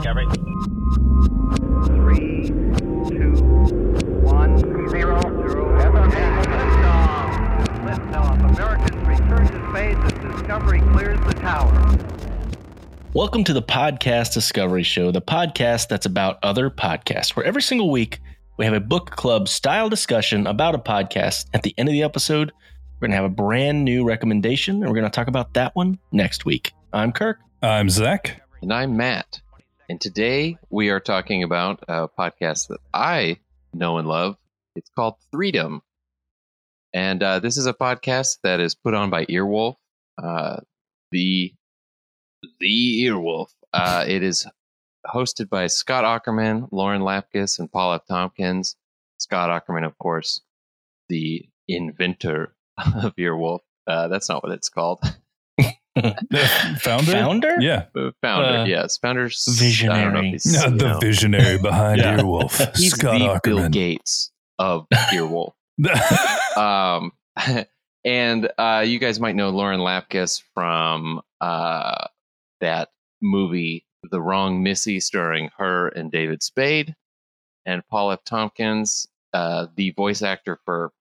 Discovery. Three, two, one, zero, zero. Liftoff. Liftoff. Americans return to space as Discovery clears the tower. Welcome to the Podcast Discovery Show, the podcast that's about other podcasts, where every single week we have a book club style discussion about a podcast. At the end of the episode, we're going to have a brand new recommendation, and we're going to talk about that one next week. I'm Kirk. I'm Zach. And I'm Matt. And today we are talking about a podcast that I know and love. It's called Threedom. And uh, this is a podcast that is put on by Earwolf, uh, the the Earwolf. Uh, it is hosted by Scott Aukerman, Lauren Lapkus, and Paul F. Tompkins. Scott Aukerman, of course, the inventor of Earwolf. Uh, that's not what it's called. The founder? Founder? Yeah. The founder, Uh, yes, founder's visionary. I don't know if he's, No, the know, visionary behind Yeah. Earwolf, he's Scott the Bill Gates of Earwolf. um, and uh, you guys might know Lauren Lapkus from uh, that movie, The Wrong Missy, starring her and David Spade, and Paul F. Tompkins, uh, the voice actor for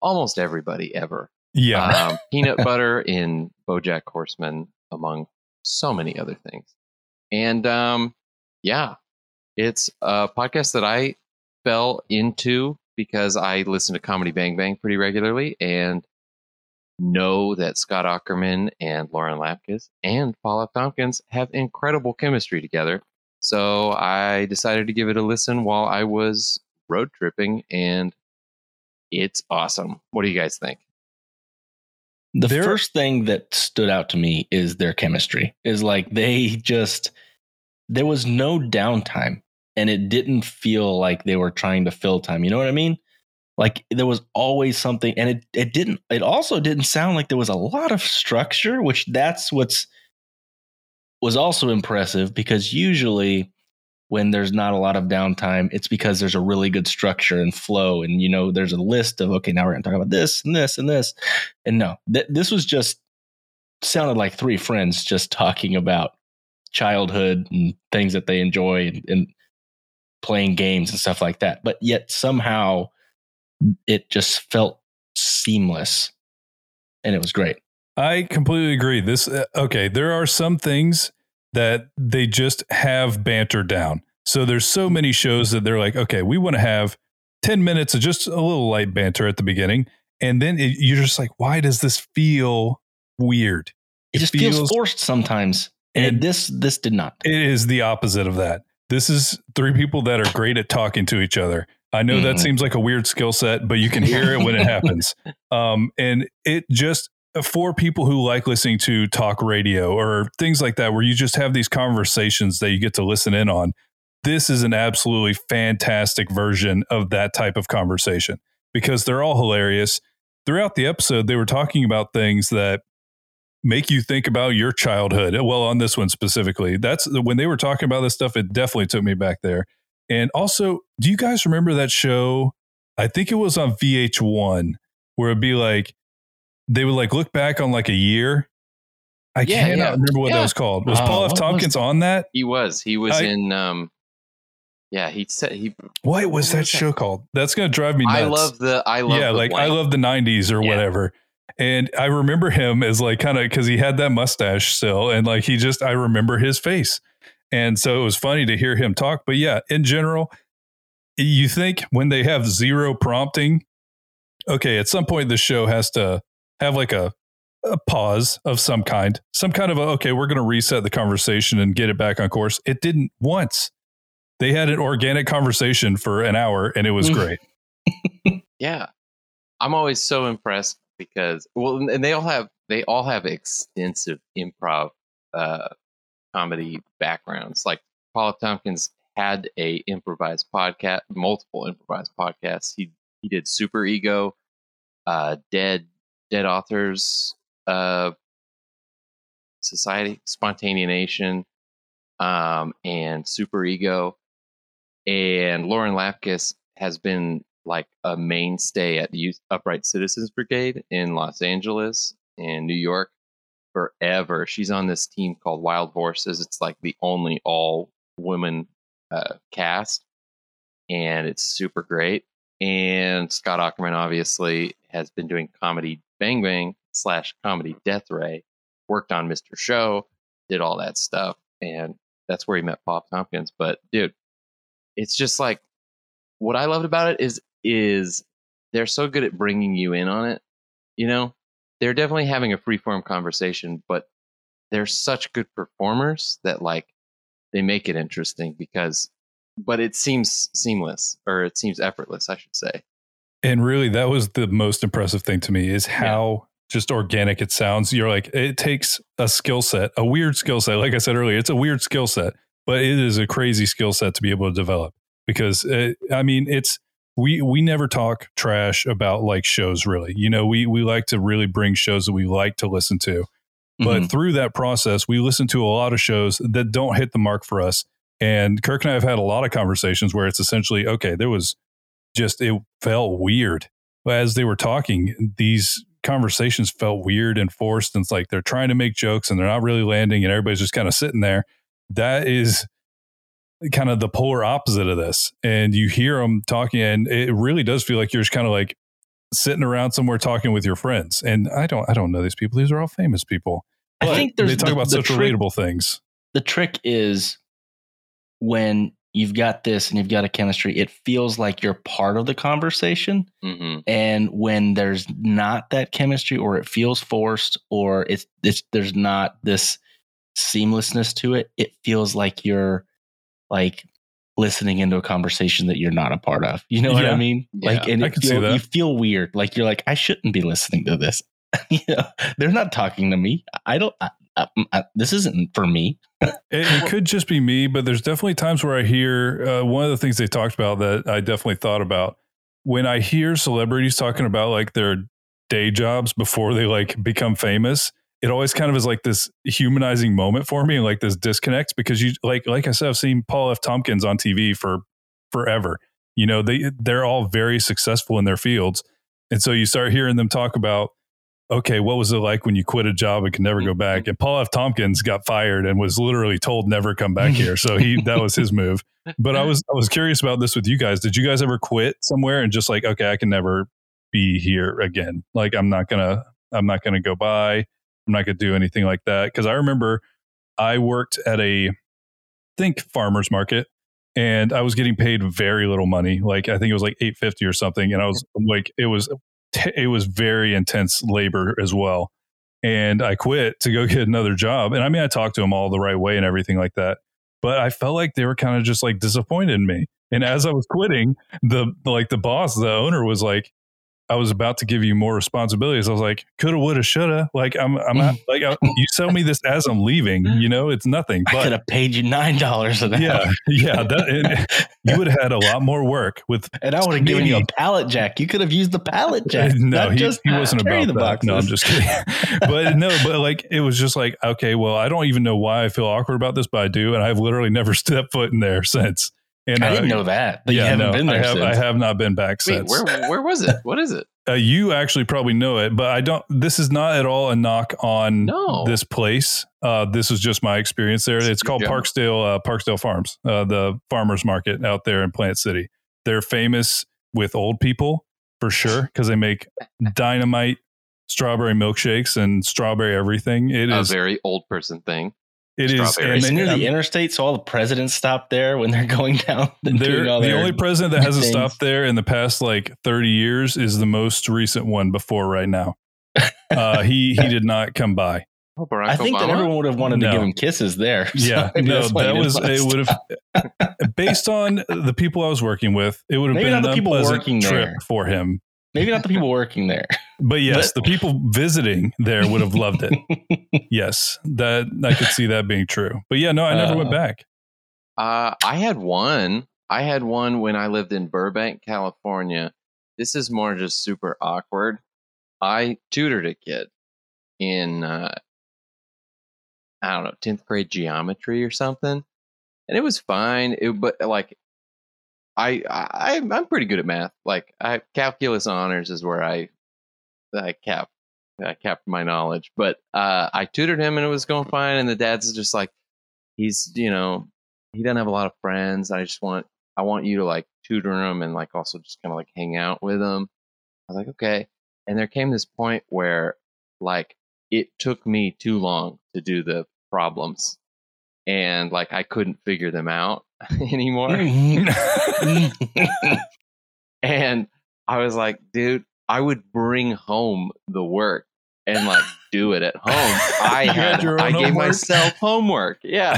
almost everybody ever. Yeah. Um, peanut butter in BoJack Horseman, among so many other things. And um, yeah, it's a podcast that I fell into because I listen to Comedy Bang Bang pretty regularly and know that Scott Aukerman and Lauren Lapkus and Paula. Tompkins have incredible chemistry together. So I decided to give it a listen while I was road tripping, and it's awesome. What do you guys think? The There- first thing that stood out to me is their chemistry. Is like they just there was no downtime and it didn't feel like they were trying to fill time. You know what I mean? Like there was always something and it it didn't it also didn't sound like there was a lot of structure, which that's what's was also impressive because usually when there's not a lot of downtime, it's because there's a really good structure and flow. And, you know, there's a list of, okay, now we're going to talk about this and this and this. And no, th- this was just sounded like three friends just talking about childhood and things that they enjoy and, and playing games and stuff like that. But yet somehow it just felt seamless and it was great. I completely agree. This uh, okay, there are some things that they just have banter down. So there's so many shows that they're like, okay, we want to have 10 minutes of just a little light banter at the beginning. And then it, you're just like, why does this feel weird? It, It just feels, feels- forced sometimes. And, And- this this did not. It is the opposite of that. This is three people that are great at talking to each other. I know that Mhm. seems like a weird skill set, but you can hear it when it happens. Um, and it just for people who like listening to talk radio or things like that, where you just have these conversations that you get to listen in on. This is an absolutely fantastic version of that type of conversation because they're all hilarious. Throughout the episode, they were talking about things that make you think about your childhood. Well, on this one specifically, that's when they were talking about this stuff, it definitely took me back there. And also, do you guys remember that show? I think it was on VH1 where it'd be like they would like look back on like a year. I Yeah, cannot yeah. remember what that was called. Was Oh, Paul F. Tompkins on that? He was. He was I- in. Um, yeah, he said he. What was What that was that? show called? That's gonna drive me nuts. I love the. I love. yeah, the like I love the '90s or Yeah. whatever. And I remember him as like kind of because he had that mustache still, and like he just I remember his face, and so it was funny to hear him talk. But yeah, in general, you think when they have zero prompting, okay, at some point the show has to have like a a pause of some kind, some kind of a okay, we're going to reset the conversation and get it back on course. It didn't once. They had an organic conversation for an hour, and it was Mm. great. Yeah, I'm always so impressed because well, and they all have they all have extensive improv uh, comedy backgrounds. Like Paula. Tompkins had a improvised podcast, multiple improvised podcasts. He he did Super Ego, uh, Dead Dead Authors uh, Society, Spontaneation, um, and Super Ego. And Lauren Lapkus has been like a mainstay at the Youth Upright Citizens Brigade in Los Angeles and New York forever. She's on this team called Wild Horses. It's like the only all woman uh, cast, and it's super great. And Scott Aukerman obviously has been doing comedy Bang Bang slash comedy Death Ray, worked on Mr. Show, did all that stuff, and that's where he met Paul Tompkins. But dude, it's just like what I loved about it is is they're so good at bringing you in on it. You know, they're definitely having a free form conversation, but they're such good performers that like they make it interesting because but it seems seamless or it seems effortless, I should say. And really that was the most impressive thing to me is how just organic it sounds. You're like it takes a skill set, a weird skill set. Like I said earlier, it's a weird skill set, but it is a crazy skill set to be able to develop because it, I mean, it's we we never talk trash about like shows really. You know, we we like to really bring shows that we like to listen to. But Mhm. through that process, we listen to a lot of shows that don't hit the mark for us. And Kirk and I have had a lot of conversations where it's essentially, okay, there was just, it felt weird. As they were talking, these conversations felt weird and forced. And it's like they're trying to make jokes and they're not really landing and everybody's just kind of sitting there. That is kind of the polar opposite of this. And you hear them talking, and it really does feel like you're just kind of like sitting around somewhere talking with your friends. And I don't, I don't know these people. These are all famous people. I think there's they talk the- about the such trick- relatable things. the trick is when you've got this and you've got a chemistry, it feels like you're part of the conversation. Mm-hmm. And when there's not that chemistry or it feels forced or it's, it's there's not this seamlessness to it, it feels like you're like listening into a conversation that you're not a part of. You know what Yeah. I mean? Like Yeah, and I it can see that. you feel weird. Like you're like, I shouldn't be listening to this. you know, they're not talking to me. I don't I, I, I, this isn't for me. It, it could just be me, but there's definitely times where I hear uh, one of the things they talked about that I definitely thought about when I hear celebrities talking about like their day jobs before they like become famous. It always kind of is like this humanizing moment for me, and like this disconnect because you like like I said, I've seen Paul F. Tompkins on TV for forever. You know, they they're all very successful in their fields, and so you start hearing them talk about okay, what was it like when you quit a job and could never go back? And Paul F. Tompkins got fired and was literally told never come back here. So he that was his move. But I was I was curious about this with you guys. Did you guys ever quit somewhere and just like, okay, I can never be here again? Like I'm not gonna I'm not gonna go by. I'm not gonna do anything like that. Cause I remember I worked at a think farmers market and I was getting paid very little money. Like I think it was like 850 or something. And I was like, it was t- it was very intense labor as well. And I quit to go get another job. And I mean, I talked to them all the right way and everything like that. But I felt like they were kind of just like disappointed in me. And as I was quitting, the like the boss, the owner was like, I was about to give you more responsibilities. I was like, coulda, woulda, shoulda. Like I'm, I'm not, like I, you sell me this as I'm leaving. You know, it's nothing. I could But have paid you nine dollars an hour. yeah, yeah, you would have had a lot more work with And I would have given you a pallet jack. You could have used the pallet jack. no, he, just he wasn't about the that. No, I'm just kidding. but no, but like it was just like, okay, well, I don't even know why I feel awkward about this, but I do, and I've literally never stepped foot in there since. And I didn't uh, know that. That yeah, you haven't no, been there I have. I have not been back Wait, since. where where was it? What is it? Uh, you actually probably know it, but I don't. This is not at all a knock on No. this place. Uh, this is just my experience there. It's It's called job. Parkesdale uh, Parkesdale Farms, uh, the farmers market out there in Plant City. They're famous with old people for sure because they make dynamite strawberry milkshakes and strawberry everything. It A is. very old person thing. It is. strawberries. It's near the interstate, so all the presidents stop there when they're going down. They're- all the only president that hasn't things. stopped there in the past like 30 years is the most recent one before right now. Uh, he he did not come by. Oh, I think Obama. that everyone would have wanted No. to give him kisses there. So Yeah, no, that's why he that was it. Would have based on the people I was working with, it would have Maybe been not an the people working trip there. for him. Maybe not the people working there. But yes, the people visiting there would have loved it. Yes, that I could see that being true. But yeah, no, I never went Uh, back. Uh, I had one. I had one when I lived in Burbank, California. This is more just super awkward. I tutored a kid in, uh, I don't know, 10th grade geometry or something. And it was fine. It, but like, I, I, I'm pretty good at math. Like, I, calculus honors is where I, I cap, I capped my knowledge. But uh, I tutored him and it was going fine. And the dad's just like, he's, you know, he doesn't have a lot of friends. I just want I want you to like tutor him and like also just kind of like hang out with him. I was like, okay. And there came this point where like it took me too long to do the problems and like I couldn't figure them out anymore. and I was like, dude, I would bring home the work and like do it at home. I You had had, I own gave myself homework. Yeah.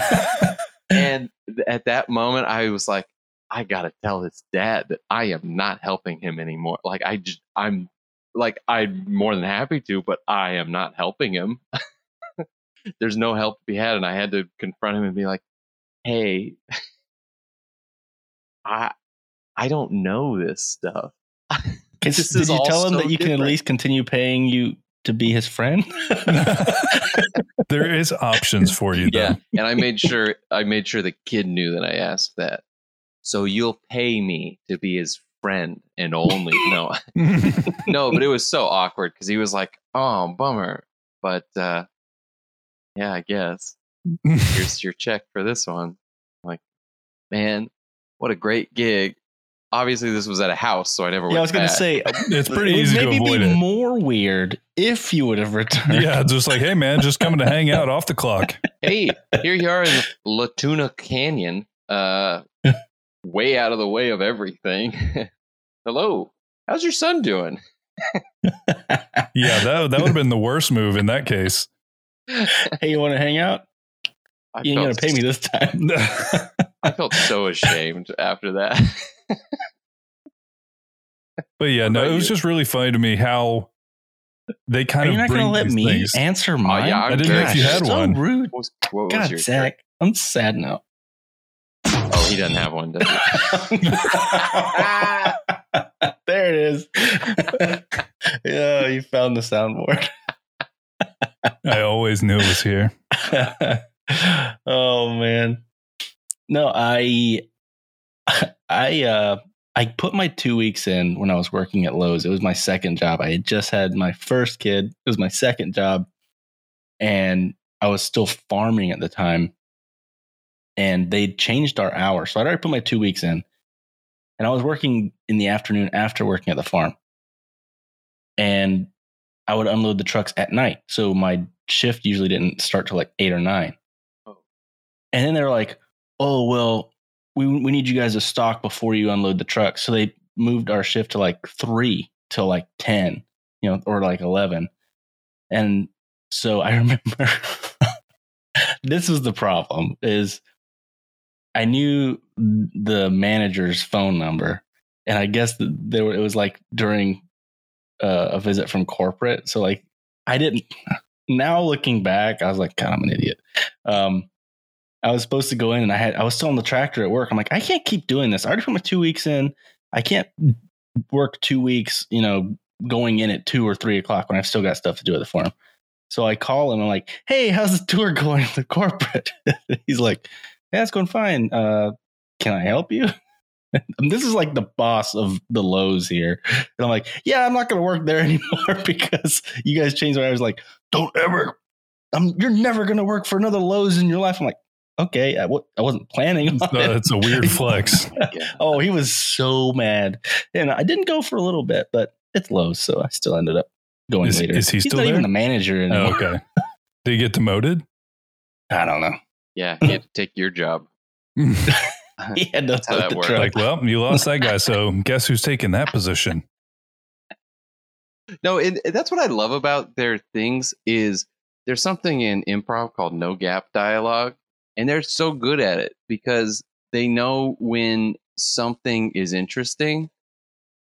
and th- at that moment I was like, I gotta tell his dad that I am not helping him anymore. Like I just I'm like I'm more than happy to, but I am not helping him. There's no help to be had, and I had to confront him and be like, "Hey, I I don't know this stuff. Did This did is you all tell him so that you can at least continue paying you to be his friend? there is options for you. yeah and i made sure i made sure the kid knew that i asked that. So you'll pay me to be his friend and only no. No but it was so awkward because he was like oh bummer. But uh yeah i guess. Here's your check for this one. I'm like man what a great gig obviously this was at a house so i never yeah, I was going to say it's pretty it would easy to maybe avoid be it. more weird if you would have returned. Yeah, just like, hey man, just coming to hang out off the clock. hey, here you are in La Tuna Canyon, uh, way out of the way of everything. Hello, how's your son doing? Yeah, that that would have been the worst move in that case. hey, you want to hang out? I You ain't gonna pay me this time. I felt so ashamed after that. But yeah, no, it was you? just really funny to me how they kind Are of You're not going to let me things. answer uh, mine? yeah, I'm I didn't know if you had so one. rude. What was, what God, your Zach, I'm sad now. Oh, he doesn't have one, does he? there it is. yeah, you found the soundboard. I always knew it was here. oh man. No, I I uh I put my 2 weeks in when I was working at Lowe's. It was my second job. I had just had my first kid. It was my second job and I was still farming at the time. And they changed our hours. So I'd already put my 2 weeks in. And I was working in the afternoon after working at the farm. And I would unload the trucks at night. So my shift usually didn't start till like eight or nine. Oh. And then they're like, oh, well, we, we need you guys to stock before you unload the truck. So they moved our shift to like three till like 10, you know, or like 11. And so I remember this was the problem is I knew the manager's phone number. And I guess there were, it was like during uh, a visit from corporate. So like I didn't. Now looking back, I was like, God, I'm an idiot. Um, I was supposed to go in, and I had I was still on the tractor at work. I'm like, I can't keep doing this. I already put my two weeks in. I can't work two weeks. You know, going in at two or three o'clock when I've still got stuff to do at the farm. So I call him. I'm like, Hey, how's the tour going at the corporate? He's like, Yeah, it's going fine. Uh, can I help you? This is like the boss of the Lowe's here. And I'm like, yeah, I'm not going to work there anymore because you guys changed. I was like, don't ever, I'm, you're never going to work for another Lowe's in your life. I'm like, okay, I w- I wasn't planning on So it. it's a weird flex. Yeah. Oh, he was so mad. And I didn't go for a little bit, but it's low. So I still ended up going Is- later. is he He's still not even the manager Oh, anymore. okay. Did he get demoted? I don't know. Yeah, he had to take your job. He had to That's how that the works. like, well, you lost that guy. So guess who's taking that position? No, and that's what I love about their things is there's something in improv called no gap dialogue, and they're so good at it because they know when something is interesting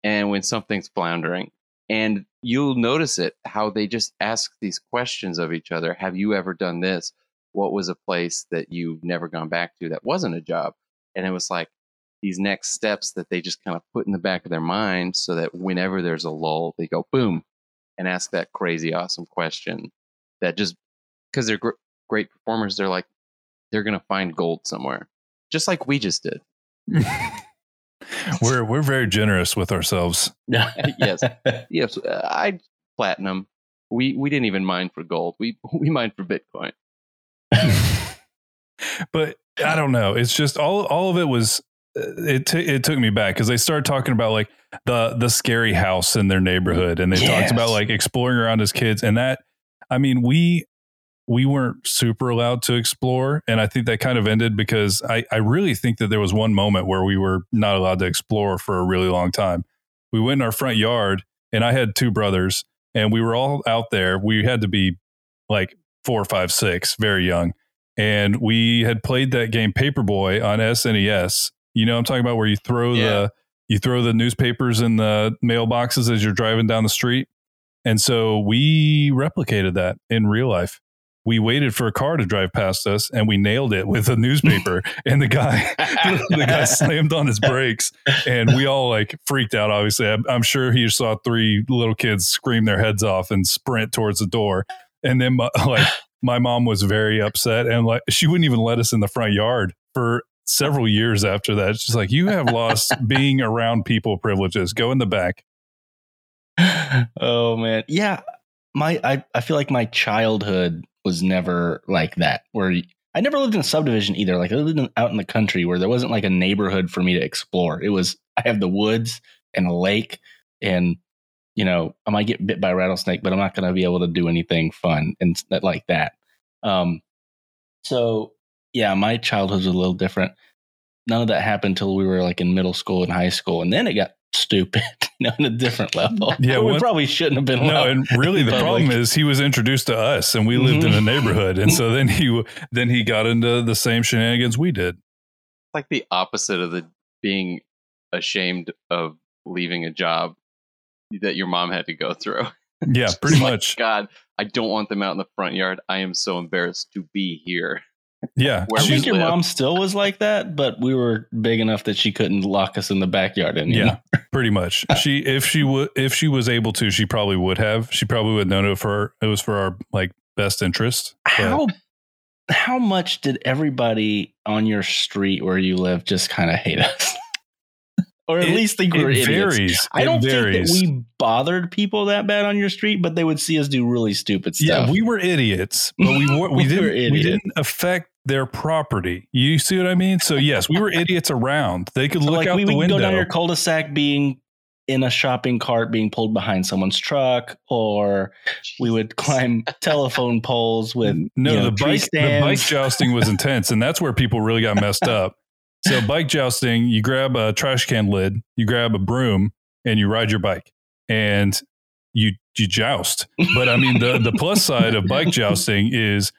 and when something's floundering. And you'll notice it how they just ask these questions of each other. Have you ever done this? What was a place that you've never gone back to that wasn't a job? And it was like these next steps that they just kind of put in the back of their mind so that whenever there's a lull, they go boom and ask that crazy awesome question that just because they're gr- great performers, they're like, they're going to find gold somewhere, just like we just did. we're we're very generous with ourselves. yes. Yes. uh, I platinum. We, we didn't even mine for gold. We, we mined for Bitcoin. but I don't know. It's just all all of it was uh, it t- it took me back because they started talking about like the the scary house in their neighborhood, and they Yes. talked about like exploring around as kids, and that I mean we we weren't super allowed to explore, and I think that kind of ended because I I really think that there was one moment where we were not allowed to explore for a really long time. We went in our front yard, and I had two brothers, and we were all out there. We had to be like four, five, six, very young and we had played that game Paperboy on SNES. You know, I'm talking about where you throw Yeah. the you throw the newspapers in the mailboxes as you're driving down the street. And so we replicated that in real life. We waited for a car to drive past us and we nailed it with a newspaper. And the guy the guy slammed on his brakes and we all like freaked out obviously. I'm, I'm sure he saw three little kids scream their heads off and sprint towards the door. And then my, like my mom was very upset and like she wouldn't even let us in the front yard for several years after that. She's like you have lost being around people privileges. Go in the back. Oh man, yeah. My I I feel like my childhood was never like that. Where I never lived in a subdivision either. Like I lived in, out in the country where there wasn't like a neighborhood for me to explore. It was I have the woods and a lake, and you know I might get bit by a rattlesnake, but I'm not going to be able to do anything fun and like that. Um, so yeah, my childhood was a little different. None of that happened until we were like in middle school and high school, and then it got stupid, you know, on a different level. Yeah, we what- probably shouldn't have been. no allowed and really the in problem is he was introduced to us and we lived in a mm-hmm. neighborhood and so then he then he got into the same shenanigans we did like the opposite of the being ashamed of leaving a job that your mom had to go through. yeah pretty It's like, much God, I don't want them out in the front yard. I am so embarrassed to be here. Yeah Where I think your live. mom still was like that, but we were big enough that she couldn't lock us in the backyard anymore. Yeah, pretty much. She if she would if she was able to, she probably would have. She probably would have known it for it was for our like best interest. But How how much did everybody on your street where you live just kind of hate us, or at It- least think we were it idiots? varies. I don't think that we bothered people that bad on your street, but they would see us do really stupid stuff. yeah, we were idiots, but we we We didn't were we didn't affect their property. You see what I mean? So yes, we were idiots around. They could So, look like out we the would go down window. your cul-de-sac being in a shopping cart being pulled behind someone's truck, or we would climb telephone poles with no, you know, the bike the bike jousting was intense, and that's where people really got messed up. So bike jousting, you grab a trash can lid, you grab a broom, and you ride your bike, and you you joust. But I mean, the the plus side of bike jousting is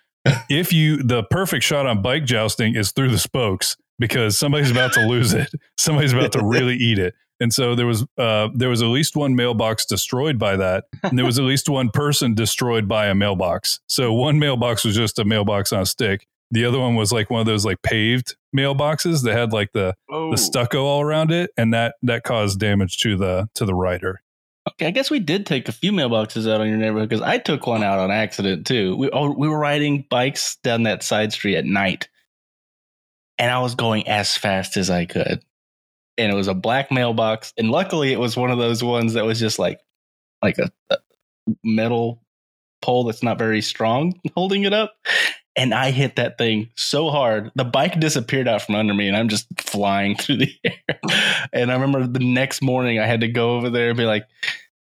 if you the perfect shot on bike jousting is through the spokes because somebody's about to lose it, somebody's about to really eat it. And so there was uh, there was at least one mailbox destroyed by that, and there was at least one person destroyed by a mailbox. So one mailbox was just a mailbox on a stick. The other one was like one of those like paved mailboxes that had like the Oh, the stucco all around it, and that that caused damage to the to the rider. Okay, I guess we did take a few mailboxes out on your neighborhood because I took one out on accident too. We oh, we were riding bikes down that side street at night, and I was going as fast as I could, and it was a black mailbox, and luckily it was one of those ones that was just like like a, a metal pole that's not very strong holding it up. And I hit that thing so hard, the bike disappeared out from under me, and I'm just flying through the air. And I remember the next morning, I had to go over there and be like,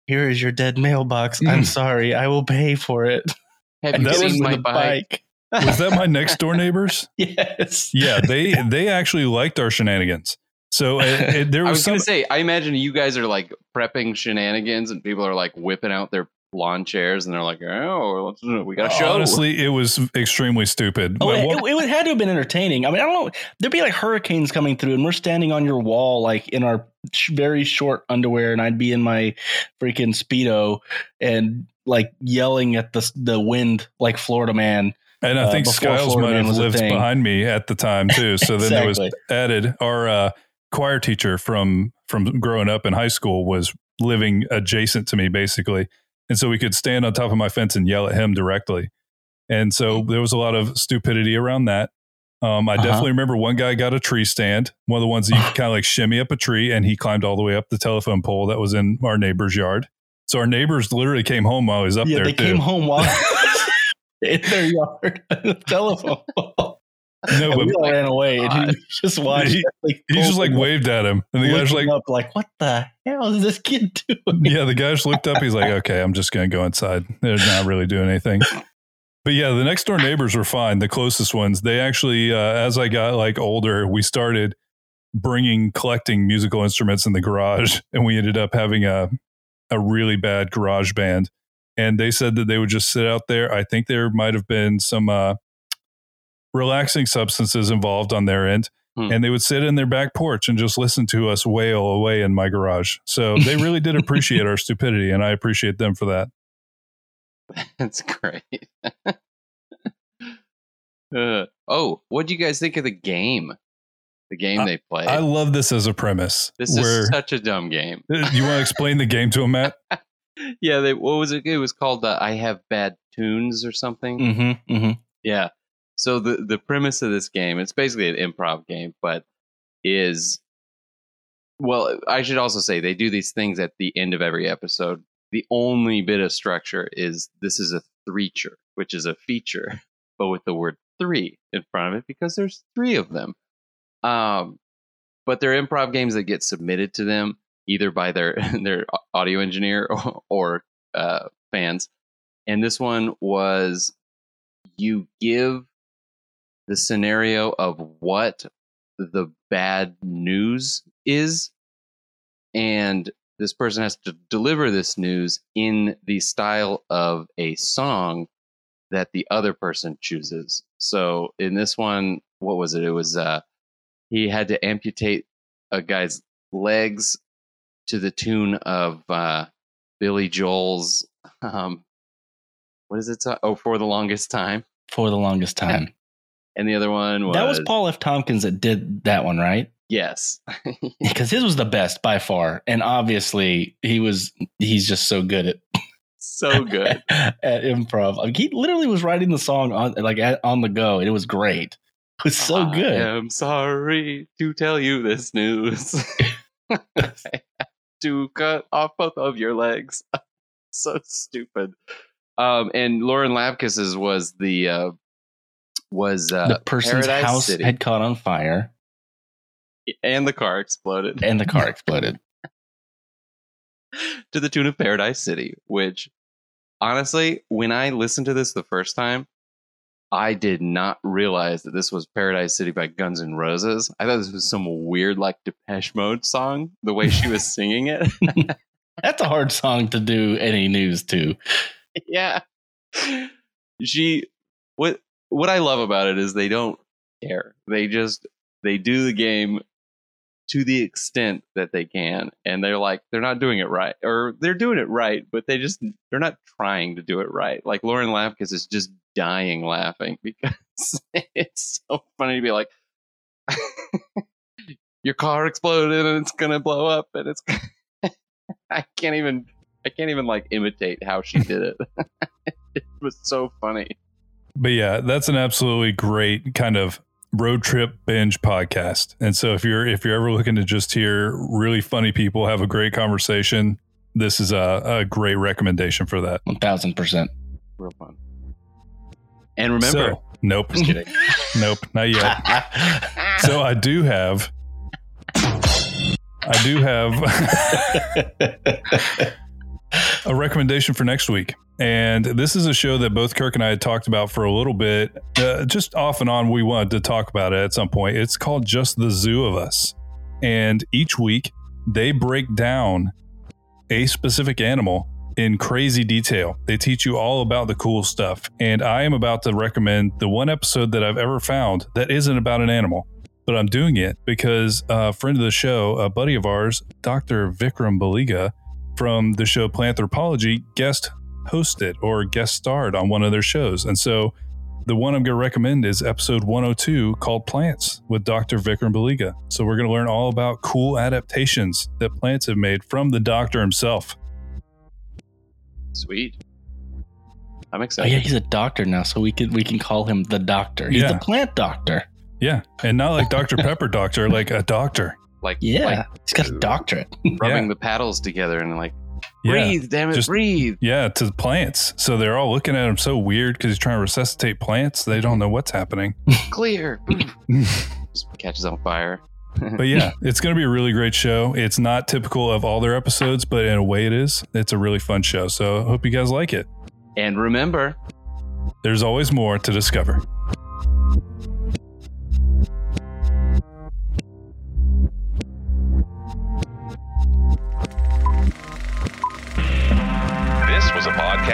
"Here is your dead mailbox. I'm mm. sorry. I will pay for it." have And you that that was my the bike? Was that my next door neighbors? Yes. Yeah, they they actually liked our shenanigans. So it, it, there I was, was some. going to say, I imagine you guys are like prepping shenanigans, and people are like whipping out their lawn chairs, and they're like, "Oh, we got a show." Honestly, it was extremely stupid. Oh, it, one- it, it had to have been entertaining. I mean, I don't know. There'd be like hurricanes coming through, and we're standing on your wall, like in our sh- very short underwear, and I'd be in my freaking speedo and like yelling at the the wind, like Florida man. and I uh, think before Skiles Florida might Man have was a lived behind me at the time too. So then there was added our uh, choir teacher from from growing up in high school was living adjacent to me basically, and so we could stand on top of my fence and yell at him directly. And so there was a lot of stupidity around that. Um, I Uh-huh. definitely remember one guy got a tree stand, one of the ones that you could kind of like shimmy up a tree, and he climbed all the way up the telephone pole that was in our neighbor's yard. So our neighbors literally came home while he was up yeah, there they too. came home while in their yard the telephone. pole. No, but we all ran away, and he just watched. He- like, he just like waved at him, and the guy's like, up, like, "What the hell is this kid doing?" yeah, the guy just looked up. He's like, okay, I'm just going to go inside. They're not really doing anything. But yeah, the next door neighbors were fine. The closest ones, they actually, uh, as I got like older, we started bringing collecting musical instruments in the garage, and we ended up having a a really bad garage band. And they said that they would just sit out there. I think there might have been some uh, relaxing substances involved on their end. Hmm. And they would sit in their back porch and just listen to us wail away in my garage. So they really did appreciate our stupidity, and I appreciate them for that. That's great. uh, oh, what do you guys think of the game? The game they play. I love this as a premise. this where is such a dumb game. you want to explain the game to him, Matt? Yeah, they what was it? It was called uh, "I Have Bad Tunes" or something. Mm-hmm. Mm-hmm. Yeah. So the the premise of this game, it's basically an improv game, but is well, I should also say they do these things at the end of every episode. The only bit of structure is this is a threecher, which is a feature, but with the word three in front of it because there's three of them. Um, but they're improv games that get submitted to them either by their their audio engineer or, or uh, fans. And this one was you give the scenario of what the bad news is, and this person has to deliver this news in the style of a song that the other person chooses. So in this one, what was it? It was uh, he had to amputate a guy's legs to the tune of uh, Billy Joel's um, what is it? Oh, for the longest time. For the longest time, And the other one was that was Paul F. Tompkins that did that one, right? Yes, Because his was the best by far, and obviously he was. He's just so good at so good. at improv. Like he literally was writing the song on like at, on the go, and it was great. It was so good. I'm sorry to tell you this news. I to cut off both of your legs. so stupid. Um, and Lauren Lapkus's was the uh, was uh, the person's Paradise house City. had caught on fire, and the car exploded and the car exploded. to the tune of Paradise City. Which, honestly, when I listened to this the first time, I did not realize that this was Paradise City by Guns N' Roses. I thought this was some weird, like Depeche Mode song. The way she was singing it. That's a hard song to do any news to. yeah. She what what I love about it is they don't care. They just they do the game to the extent that they can and they're like they're not doing it right or they're doing it right but they just they're not trying to do it right. Like lauren lapkus is just dying laughing because it's so funny to be like your car exploded and it's gonna blow up and it's i can't even i can't even like imitate how she did it. It was so funny But yeah, that's an absolutely great kind of road trip binge podcast. And so if you're if you're ever looking to just hear really funny people have a great conversation, this is a, a great recommendation for that. One thousand percent. real fun and remember So, nope, just kidding nope, not yet. So I do have, I do have a recommendation for next week. And this is a show that both Kirk and I had talked about for a little bit, uh, just off and on. We wanted to talk about it at some point. It's called Just the Zoo of Us. And each week they break down a specific animal in crazy detail. They teach you all about the cool stuff. And I am about to recommend the one episode that I've ever found that isn't about an animal. But I'm doing it because a friend of the show, a buddy of ours, Dr. Vikram Baliga from the show Planthropology, guest hosted or guest starred on one of their shows. And so the one I'm going to recommend is episode 102 called Plants with Dr. Vikram Baliga. So we're going to learn all about cool adaptations that plants have made from the doctor himself. sweet i'm Oh excited yeah, he's a doctor now, so we can we can call him the doctor. He's Yeah. the plant doctor. Yeah. And not like Dr. Pepper doctor, like a doctor. like Yeah, like he's got a doctorate. rubbing Yeah. the paddles together and like Yeah, breathe, damn it, just- breathe. yeah, to the plants. So they're all looking at him so weird because he's trying to resuscitate plants. They don't know what's happening. Clear. just catches on fire. But yeah, it's going to be a really great show. It's not typical of all their episodes, but in a way it is. It's a really fun show. So I hope you guys like it. And remember, There's always more to discover.